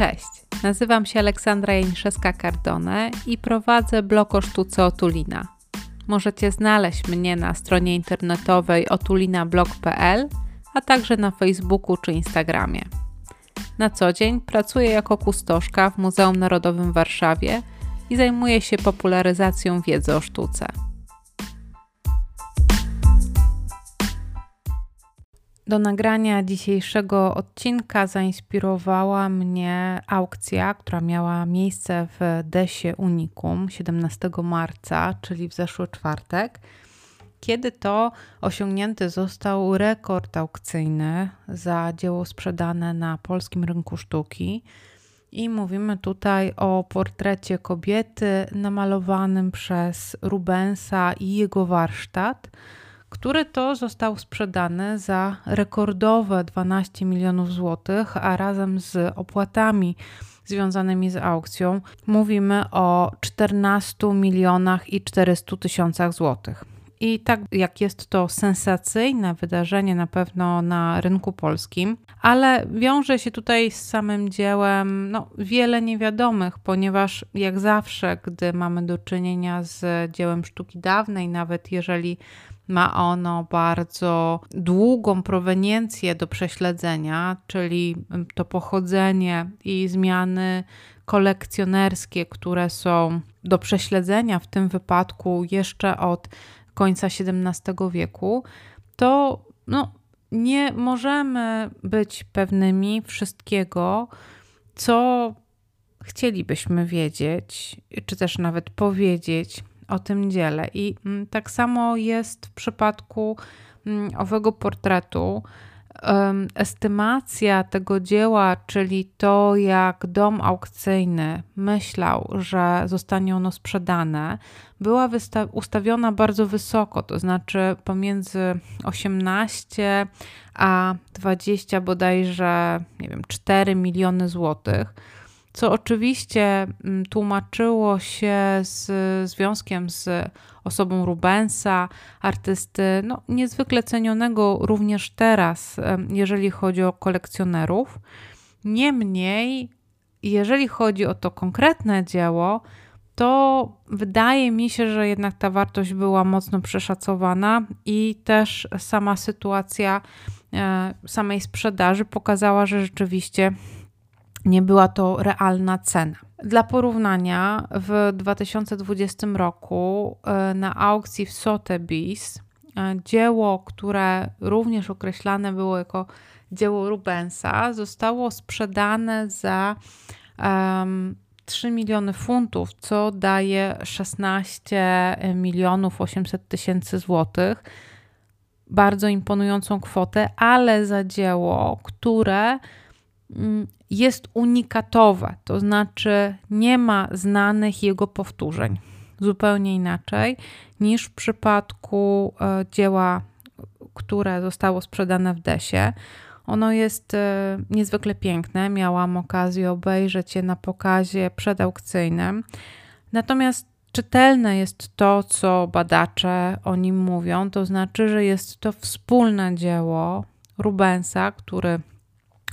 Cześć, nazywam się Aleksandra Janiszewska-Cardone i prowadzę blog o sztuce Otulina. Możecie znaleźć mnie na stronie internetowej otulinablog.pl, a także na Facebooku czy Instagramie. Na co dzień pracuję jako kustoszka w Muzeum Narodowym w Warszawie i zajmuję się popularyzacją wiedzy o sztuce. Do nagrania dzisiejszego odcinka zainspirowała mnie aukcja, która miała miejsce w Desie Unicum 17 marca, czyli w zeszły czwartek, kiedy to osiągnięty został rekord aukcyjny za dzieło sprzedane na polskim rynku sztuki. I mówimy tutaj o portrecie kobiety namalowanym przez Rubensa i jego warsztat który to został sprzedany za rekordowe 12 milionów złotych, a razem z opłatami związanymi z aukcją mówimy o 14 milionach i 400 tysiącach złotych. I tak jak jest to sensacyjne wydarzenie na pewno na rynku polskim, ale wiąże się tutaj z samym dziełem no, wiele niewiadomych, ponieważ jak zawsze, gdy mamy do czynienia z dziełem sztuki dawnej, nawet jeżeli ma ono bardzo długą proweniencję do prześledzenia, czyli to pochodzenie i zmiany kolekcjonerskie, które są do prześledzenia w tym wypadku jeszcze od końca XVII wieku, to no, nie możemy być pewnymi wszystkiego, co chcielibyśmy wiedzieć, czy też nawet powiedzieć o tym dziele. I mm, tak samo jest w przypadku mm, owego portretu. Estymacja tego dzieła, czyli to, jak dom aukcyjny myślał, że zostanie ono sprzedane, była ustawiona bardzo wysoko, to znaczy pomiędzy 18 a 20 bodajże, nie wiem, 4 miliony złotych co oczywiście mm, tłumaczyło się z związkiem z osobą Rubensa, artysty no, niezwykle cenionego również teraz, jeżeli chodzi o kolekcjonerów. Niemniej, jeżeli chodzi o to konkretne dzieło, to wydaje mi się, że jednak ta wartość była mocno przeszacowana i też sama sytuacja e, samej sprzedaży pokazała, że rzeczywiście nie była to realna cena. Dla porównania, w 2020 roku e, na aukcji w Sotheby's e, dzieło, które również określane było jako dzieło Rubensa, zostało sprzedane za um, 3 miliony funtów, co daje 16 milionów 800 tysięcy złotych. Bardzo imponującą kwotę, ale za dzieło, które jest unikatowe, to znaczy nie ma znanych jego powtórzeń. Zupełnie inaczej niż w przypadku e, dzieła, które zostało sprzedane w Desie. Ono jest e, niezwykle piękne. Miałam okazję obejrzeć je na pokazie przedaukcyjnym. Natomiast czytelne jest to, co badacze o nim mówią, to znaczy, że jest to wspólne dzieło Rubensa, który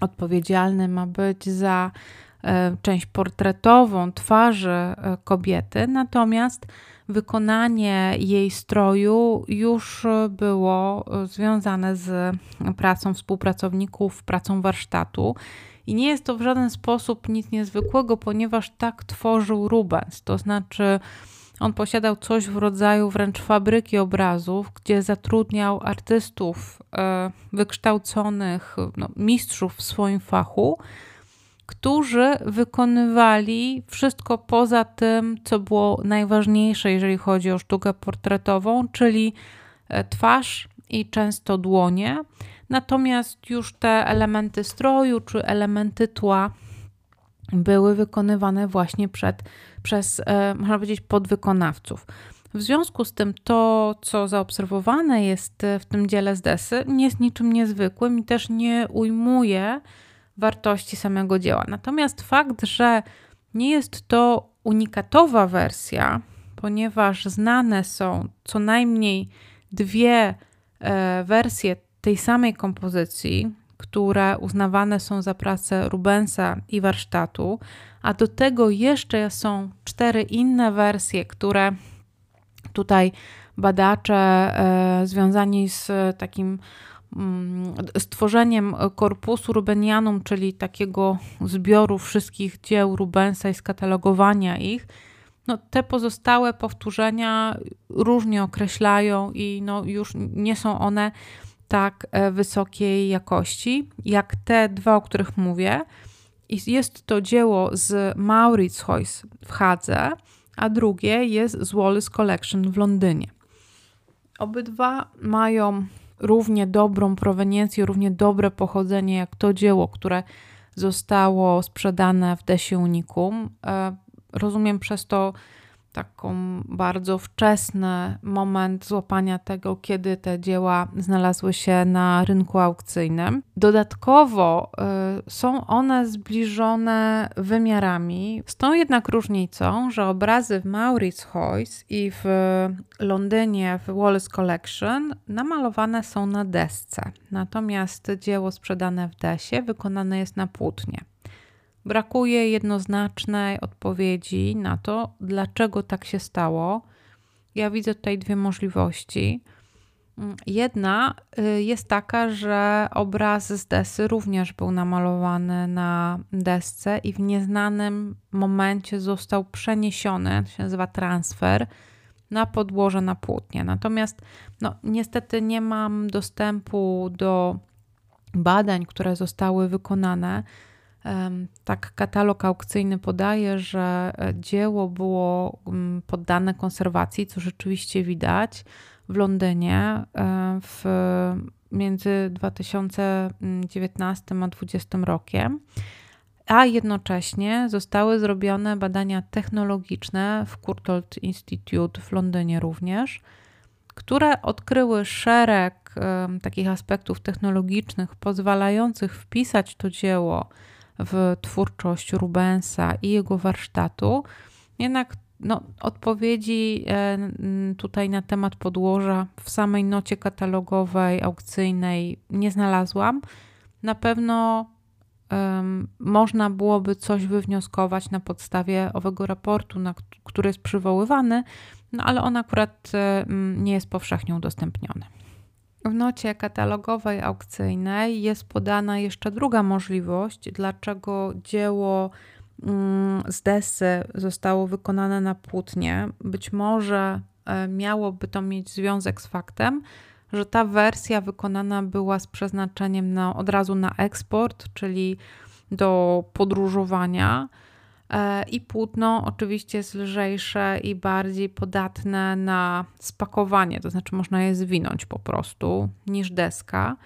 odpowiedzialny ma być za e, część portretową twarzy e, kobiety, natomiast wykonanie jej stroju już było e, związane z pracą współpracowników, pracą warsztatu. I nie jest to w żaden sposób nic niezwykłego, ponieważ tak tworzył Rubens. To znaczy, on posiadał coś w rodzaju wręcz fabryki obrazów, gdzie zatrudniał artystów e, wykształconych, no, mistrzów w swoim fachu, którzy wykonywali wszystko poza tym, co było najważniejsze, jeżeli chodzi o sztukę portretową, czyli e, twarz i często dłonie. Natomiast już te elementy stroju czy elementy tła były wykonywane właśnie przed, przez, e, można powiedzieć, podwykonawców. W związku z tym to, co zaobserwowane jest w tym dziele z Desy, nie jest niczym niezwykłym i też nie ujmuje wartości samego dzieła. Natomiast fakt, że nie jest to unikatowa wersja, ponieważ znane są co najmniej dwie e, wersje tej samej kompozycji, które uznawane są za pracę Rubensa i warsztatu, a do tego jeszcze są cztery inne wersje, które tutaj badacze e, związani z takim mm, stworzeniem korpusu Rubenianum, czyli takiego zbioru wszystkich dzieł Rubensa i skatalogowania ich, no, te pozostałe powtórzenia różnie określają i no, już nie są one tak e, wysokiej jakości jak te dwa, o których mówię. Jest to dzieło z Mauritshuis w Hadze, a drugie jest z Wallace Collection w Londynie. Obydwa mają równie dobrą proweniencję, równie dobre pochodzenie jak to dzieło, które zostało sprzedane w Desie Unicum. E, rozumiem przez to taką bardzo wczesny moment złapania tego, kiedy te dzieła znalazły się na rynku aukcyjnym. Dodatkowo y, są one zbliżone wymiarami, z tą jednak różnicą, że obrazy w Maurits Hoyce i w Londynie w Wallace Collection namalowane są na desce, natomiast dzieło sprzedane w desie wykonane jest na płótnie. Brakuje jednoznacznej odpowiedzi na to, dlaczego tak się stało. Ja widzę tutaj dwie możliwości. Jedna y, jest taka, że obraz z desy również był namalowany na desce i w nieznanym momencie został przeniesiony, to się nazywa transfer, na podłoże na płótnie. Natomiast no, niestety nie mam dostępu do badań, które zostały wykonane tak, katalog aukcyjny podaje, że e, dzieło było poddane konserwacji, co rzeczywiście widać w Londynie e, w, między 2019 a 2020 rokiem, a jednocześnie zostały zrobione badania technologiczne w Courtauld Institute w Londynie również, które odkryły szereg takich aspektów technologicznych pozwalających wpisać to dzieło w twórczość Rubensa i jego warsztatu. Jednak no, odpowiedzi e, tutaj na temat podłoża w samej nocie katalogowej, aukcyjnej nie znalazłam. Na pewno um, można byłoby coś wywnioskować na podstawie owego raportu, na, który jest przywoływany, no ale on akurat um, nie jest powszechnie udostępniony. W nocie katalogowej aukcyjnej jest podana jeszcze druga możliwość, dlaczego dzieło mm, z desy zostało wykonane na płótnie. Być może e, miałoby to mieć związek z faktem, że ta wersja wykonana była z przeznaczeniem na, od razu na eksport, czyli do podróżowania I płótno oczywiście jest lżejsze i bardziej podatne na spakowanie, to znaczy można je zwinąć po prostu niż deska.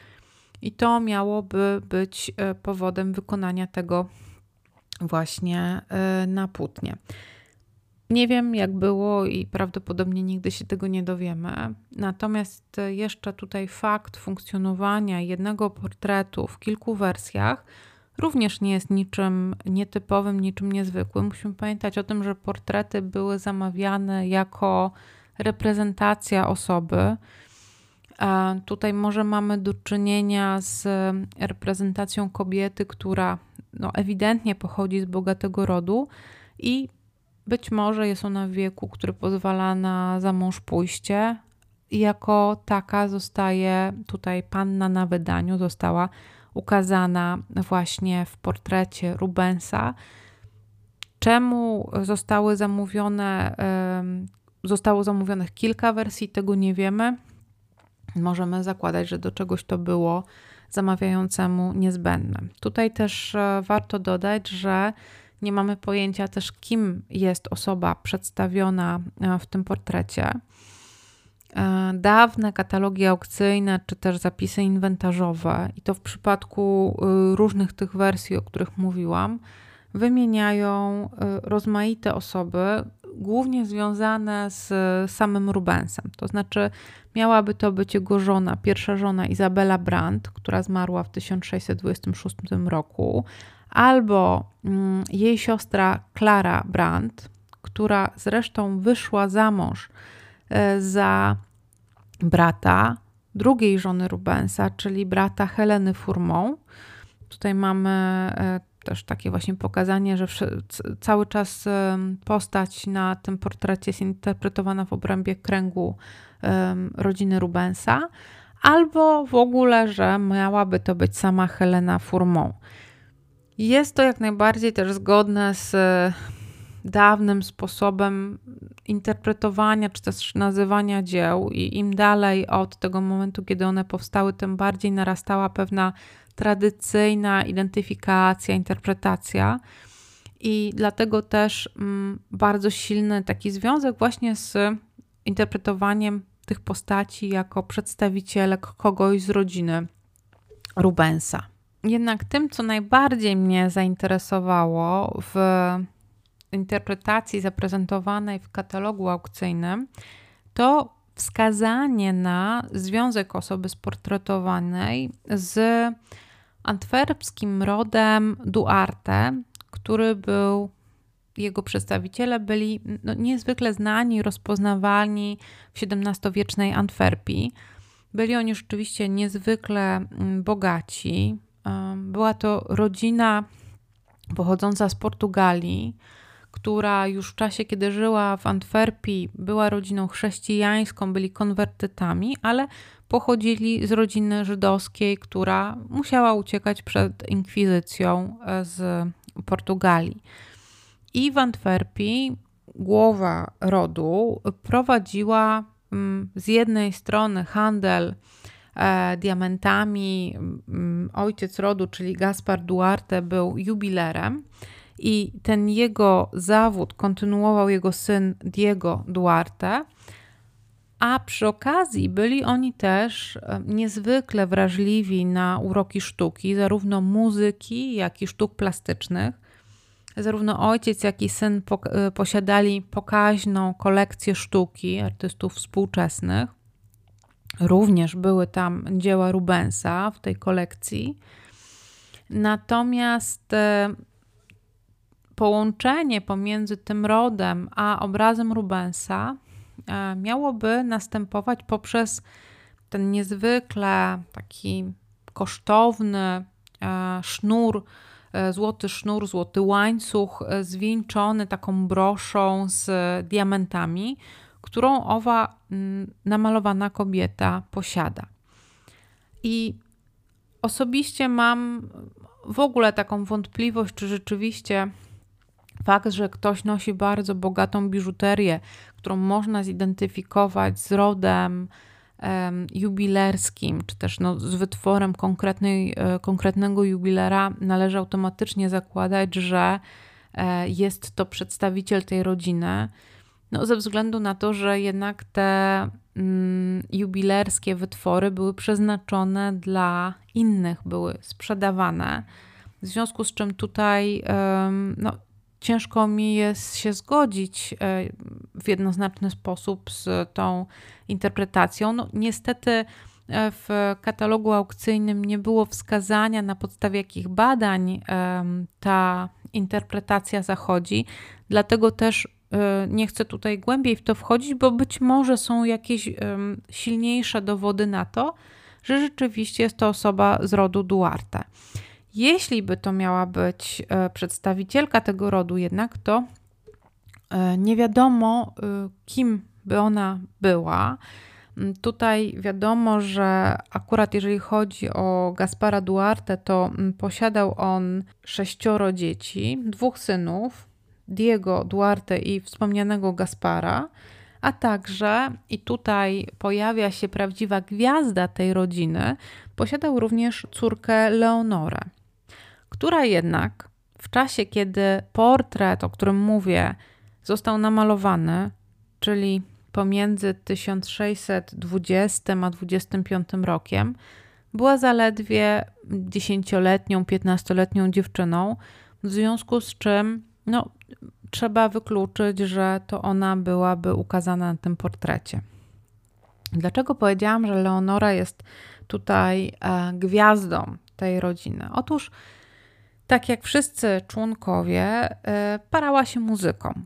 I to miałoby być e, powodem wykonania tego właśnie e, na płótnie. Nie wiem, jak było, i prawdopodobnie nigdy się tego nie dowiemy. Natomiast jeszcze tutaj fakt funkcjonowania jednego portretu w kilku wersjach również nie jest niczym nietypowym, niczym niezwykłym. Musimy pamiętać o tym, że portrety były zamawiane jako reprezentacja osoby. Tutaj może mamy do czynienia z reprezentacją kobiety, która no, ewidentnie pochodzi z bogatego rodu i być może jest ona w wieku, który pozwala na zamąż pójście. I jako taka zostaje tutaj panna na wydaniu, została ukazana właśnie w portrecie Rubensa. Czemu zostały zamówione, zostało zamówionych kilka wersji, tego nie wiemy. Możemy zakładać, że do czegoś to było zamawiającemu niezbędne. Tutaj też e, warto dodać, że nie mamy pojęcia też, kim jest osoba przedstawiona e, w tym portrecie. E, dawne katalogi aukcyjne czy też zapisy inwentarzowe, i to w przypadku y, różnych tych wersji, o których mówiłam, wymieniają y, rozmaite osoby, głównie związane z samym Rubensem. To znaczy, miałaby to być jego żona, pierwsza żona Izabela Brandt, która zmarła w 1626 roku, albo mm, jej siostra Klara Brandt, która zresztą wyszła za mąż za brata drugiej żony Rubensa, czyli brata Heleny Furmont. Tutaj mamy e, też takie właśnie pokazanie, że cały czas postać na tym portrecie jest interpretowana w obrębie kręgu rodziny Rubensa, albo w ogóle, że miałaby to być sama Helena Furmont. Jest to jak najbardziej też zgodne z dawnym sposobem interpretowania czy też nazywania dzieł, i im dalej od tego momentu, kiedy one powstały, tym bardziej narastała pewna tradycyjna identyfikacja, interpretacja. I dlatego też mm, bardzo silny taki związek właśnie z interpretowaniem tych postaci jako przedstawicielek kogoś z rodziny Rubensa. Jednak tym, co najbardziej mnie zainteresowało w interpretacji zaprezentowanej w katalogu aukcyjnym, to wskazanie na związek osoby sportretowanej z antwerpskim rodem Duarte, który był, jego przedstawiciele byli no, niezwykle znani, rozpoznawalni w XVII-wiecznej Antwerpii. Byli oni rzeczywiście niezwykle mm, bogaci. Była to rodzina pochodząca z Portugalii, która już w czasie, kiedy żyła w Antwerpii, była rodziną chrześcijańską, byli konwertytami, ale pochodzili z rodziny żydowskiej, która musiała uciekać przed inkwizycją e, z Portugalii. I w Antwerpii głowa rodu prowadziła mm, z jednej strony handel e, diamentami. Mm, ojciec rodu, czyli Gaspar Duarte, był jubilerem i ten jego zawód kontynuował jego syn Diego Duarte. A przy okazji byli oni też niezwykle wrażliwi na uroki sztuki, zarówno muzyki, jak i sztuk plastycznych. Zarówno ojciec, jak i syn e, posiadali pokaźną kolekcję sztuki artystów współczesnych. Również były tam dzieła Rubensa w tej kolekcji. Natomiast połączenie pomiędzy tym rodem a obrazem Rubensa e, miałoby następować poprzez ten niezwykle taki kosztowny e, sznur, e, złoty sznur, złoty łańcuch zwieńczony taką broszą z diamentami, którą owa mm, namalowana kobieta posiada. I osobiście mam w ogóle taką wątpliwość, czy rzeczywiście Fakt, że ktoś nosi bardzo bogatą biżuterię, którą można zidentyfikować z rodem um, jubilerskim, czy też no, z wytworem konkretnej, e, konkretnego jubilera, należy automatycznie zakładać, że e, jest to przedstawiciel tej rodziny. No, ze względu na to, że jednak te mm, jubilerskie wytwory były przeznaczone dla innych, były sprzedawane. W związku z czym tutaj no, ciężko mi jest się zgodzić e, w jednoznaczny sposób z tą interpretacją. No, niestety e, w katalogu aukcyjnym nie było wskazania, na podstawie jakich badań ta interpretacja zachodzi, dlatego też e, nie chcę tutaj głębiej w to wchodzić, bo być może są jakieś silniejsze dowody na to, że rzeczywiście jest to osoba z rodu Duarte. Jeśli by to miała być e, przedstawicielka tego rodu, jednak to e, nie wiadomo, e, kim by ona była. Mm, tutaj wiadomo, że akurat jeżeli chodzi o Gaspara Duarte, to mm, posiadał on sześcioro dzieci, dwóch synów, Diego Duarte i wspomnianego Gaspara, a także, i tutaj pojawia się prawdziwa gwiazda tej rodziny, posiadał również córkę Leonorę która jednak w czasie, kiedy portret, o którym mówię, został namalowany, czyli pomiędzy 1620 a 25 rokiem, była zaledwie 10-letnią, 15-letnią dziewczyną, w związku z czym no, trzeba wykluczyć, że to ona byłaby ukazana na tym portrecie. Dlaczego powiedziałam, że Leonora jest tutaj e, gwiazdą tej rodziny? Otóż tak jak wszyscy członkowie, e, parała się muzyką.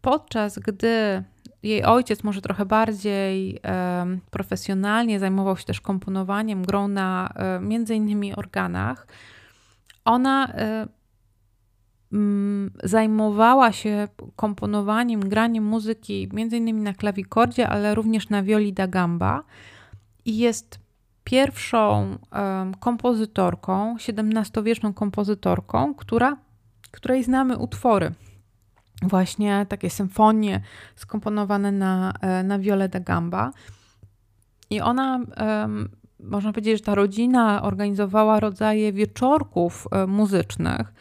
Podczas gdy jej ojciec może trochę bardziej profesjonalnie zajmował się też komponowaniem, grą na między innymi organach. Ona zajmowała się komponowaniem, graniem muzyki między innymi na klawikordzie, ale również na violi da gamba i jest pierwszą kompozytorką, XVII-wieczną kompozytorką, która, której znamy utwory właśnie takie symfonie skomponowane na, e, na viole da gamba. I ona, można powiedzieć, że ta rodzina organizowała rodzaje wieczorków e, muzycznych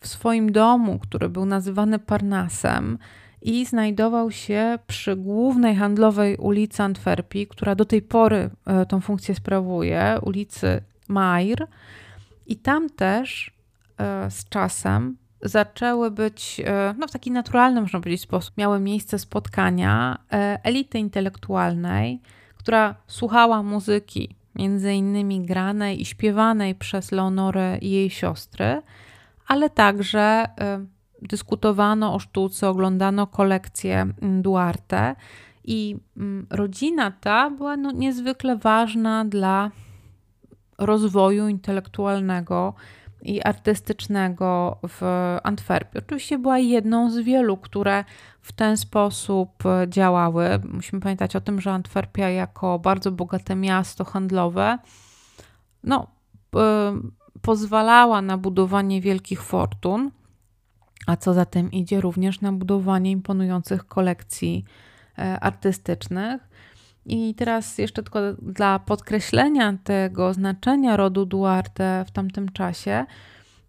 w swoim domu, który był nazywany Parnasem i znajdował się przy głównej handlowej ulicy Antwerpii, która do tej pory e, tą funkcję sprawuje, ulicy Mair. I tam też z czasem zaczęły być e, no, w taki naturalny, można powiedzieć, sposób, miały miejsce spotkania e, elity intelektualnej, która słuchała muzyki, między innymi granej i śpiewanej przez Leonorę i jej siostry, ale także e, dyskutowano o sztuce, oglądano kolekcję mm, Duarte i mm, rodzina ta była no, niezwykle ważna dla rozwoju intelektualnego i artystycznego w Antwerpii. Oczywiście była jedną z wielu, które w ten sposób działały. Musimy pamiętać o tym, że Antwerpia jako bardzo bogate miasto handlowe no, pozwalała na budowanie wielkich fortun, a co za tym idzie również na budowanie imponujących kolekcji e, artystycznych. I teraz jeszcze tylko dla podkreślenia tego znaczenia rodu Duarte w tamtym czasie,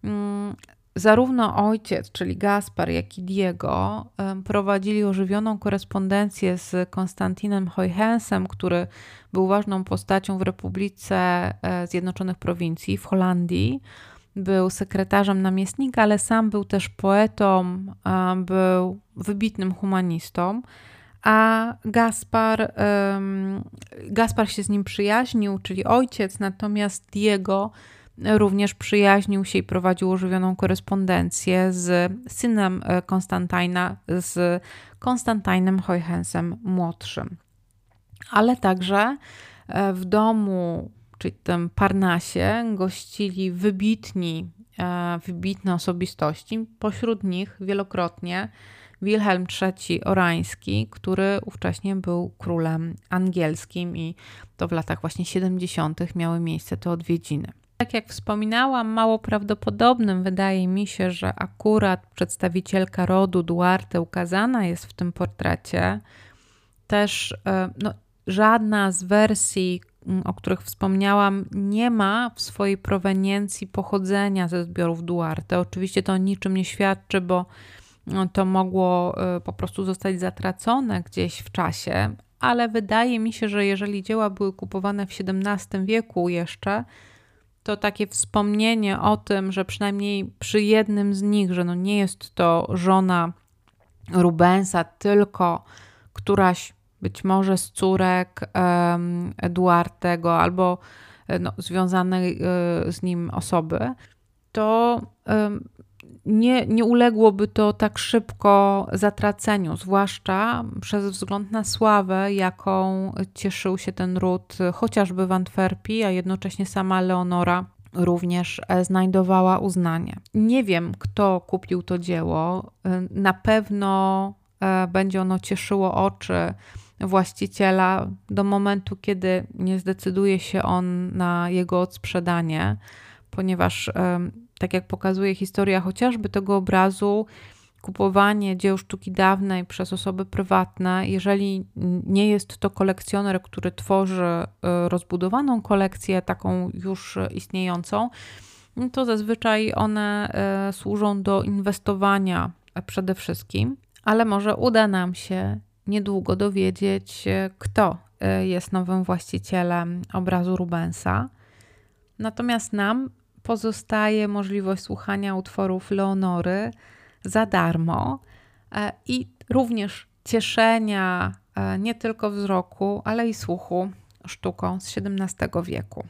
mm, zarówno ojciec, czyli Gaspar, jak i Diego prowadzili ożywioną korespondencję z Konstantinem Huyhensem, który był ważną postacią w Republice e, Zjednoczonych Prowincji w Holandii. Był sekretarzem namiestnika, ale sam był też poetą, był wybitnym humanistą a Gaspar, Gaspar się z nim przyjaźnił, czyli ojciec, natomiast Diego również przyjaźnił się i prowadził ożywioną korespondencję z synem e, Konstantina, z Konstantinem Hojhensem młodszym. Ale także e, w domu, czyli tym Parnasie, gościli wybitni, e, wybitne osobistości, pośród nich wielokrotnie Wilhelm III Orański, który ówcześnie był królem angielskim i to w latach właśnie 70. miały miejsce te odwiedziny. Tak jak wspominałam, mało prawdopodobnym wydaje mi się, że akurat przedstawicielka rodu Duarte ukazana jest w tym portrecie. Też e, no, żadna z wersji, o których wspomniałam, nie ma w swojej proweniencji pochodzenia ze zbiorów Duarte. Oczywiście to niczym nie świadczy, bo no, to mogło y, po prostu zostać zatracone gdzieś w czasie, ale wydaje mi się, że jeżeli dzieła były kupowane w XVII wieku jeszcze, to takie wspomnienie o tym, że przynajmniej przy jednym z nich, że no nie jest to żona Rubensa, tylko któraś być może z córek Eduardego albo no, związanej y, z nim osoby, to nie, nie uległoby to tak szybko zatraceniu, zwłaszcza przez wzgląd na sławę, jaką cieszył się ten ród chociażby w Antwerpii, a jednocześnie sama Leonora również e, znajdowała uznanie. Nie wiem, kto kupił to dzieło. E, na pewno e, będzie ono cieszyło oczy właściciela do momentu, kiedy nie zdecyduje się on na jego odsprzedanie, ponieważ tak jak pokazuje historia chociażby tego obrazu, kupowanie dzieł sztuki dawnej przez osoby prywatne, jeżeli nie jest to kolekcjoner, który tworzy e, rozbudowaną kolekcję, taką już istniejącą, to zazwyczaj one e, służą do inwestowania przede wszystkim, ale może uda nam się niedługo dowiedzieć, e, kto jest nowym właścicielem obrazu Rubensa. Natomiast nam pozostaje możliwość słuchania utworów Leonory za darmo e, i również cieszenia e, nie tylko wzroku, ale i słuchu sztuką z XVII wieku.